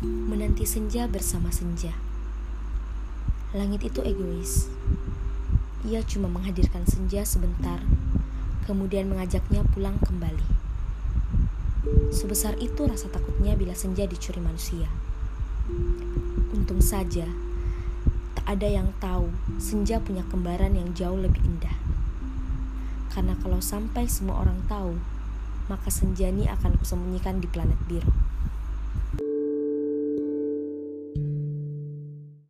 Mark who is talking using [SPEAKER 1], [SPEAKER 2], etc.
[SPEAKER 1] menanti senja bersama senja. Langit itu egois. Ia cuma menghadirkan senja sebentar, kemudian mengajaknya pulang kembali. Sebesar itu rasa takutnya bila senja dicuri manusia. Untung saja, tak ada yang tahu senja punya kembaran yang jauh lebih indah. Karena kalau sampai semua orang tahu, maka senjani akan kusembunyikan di planet biru.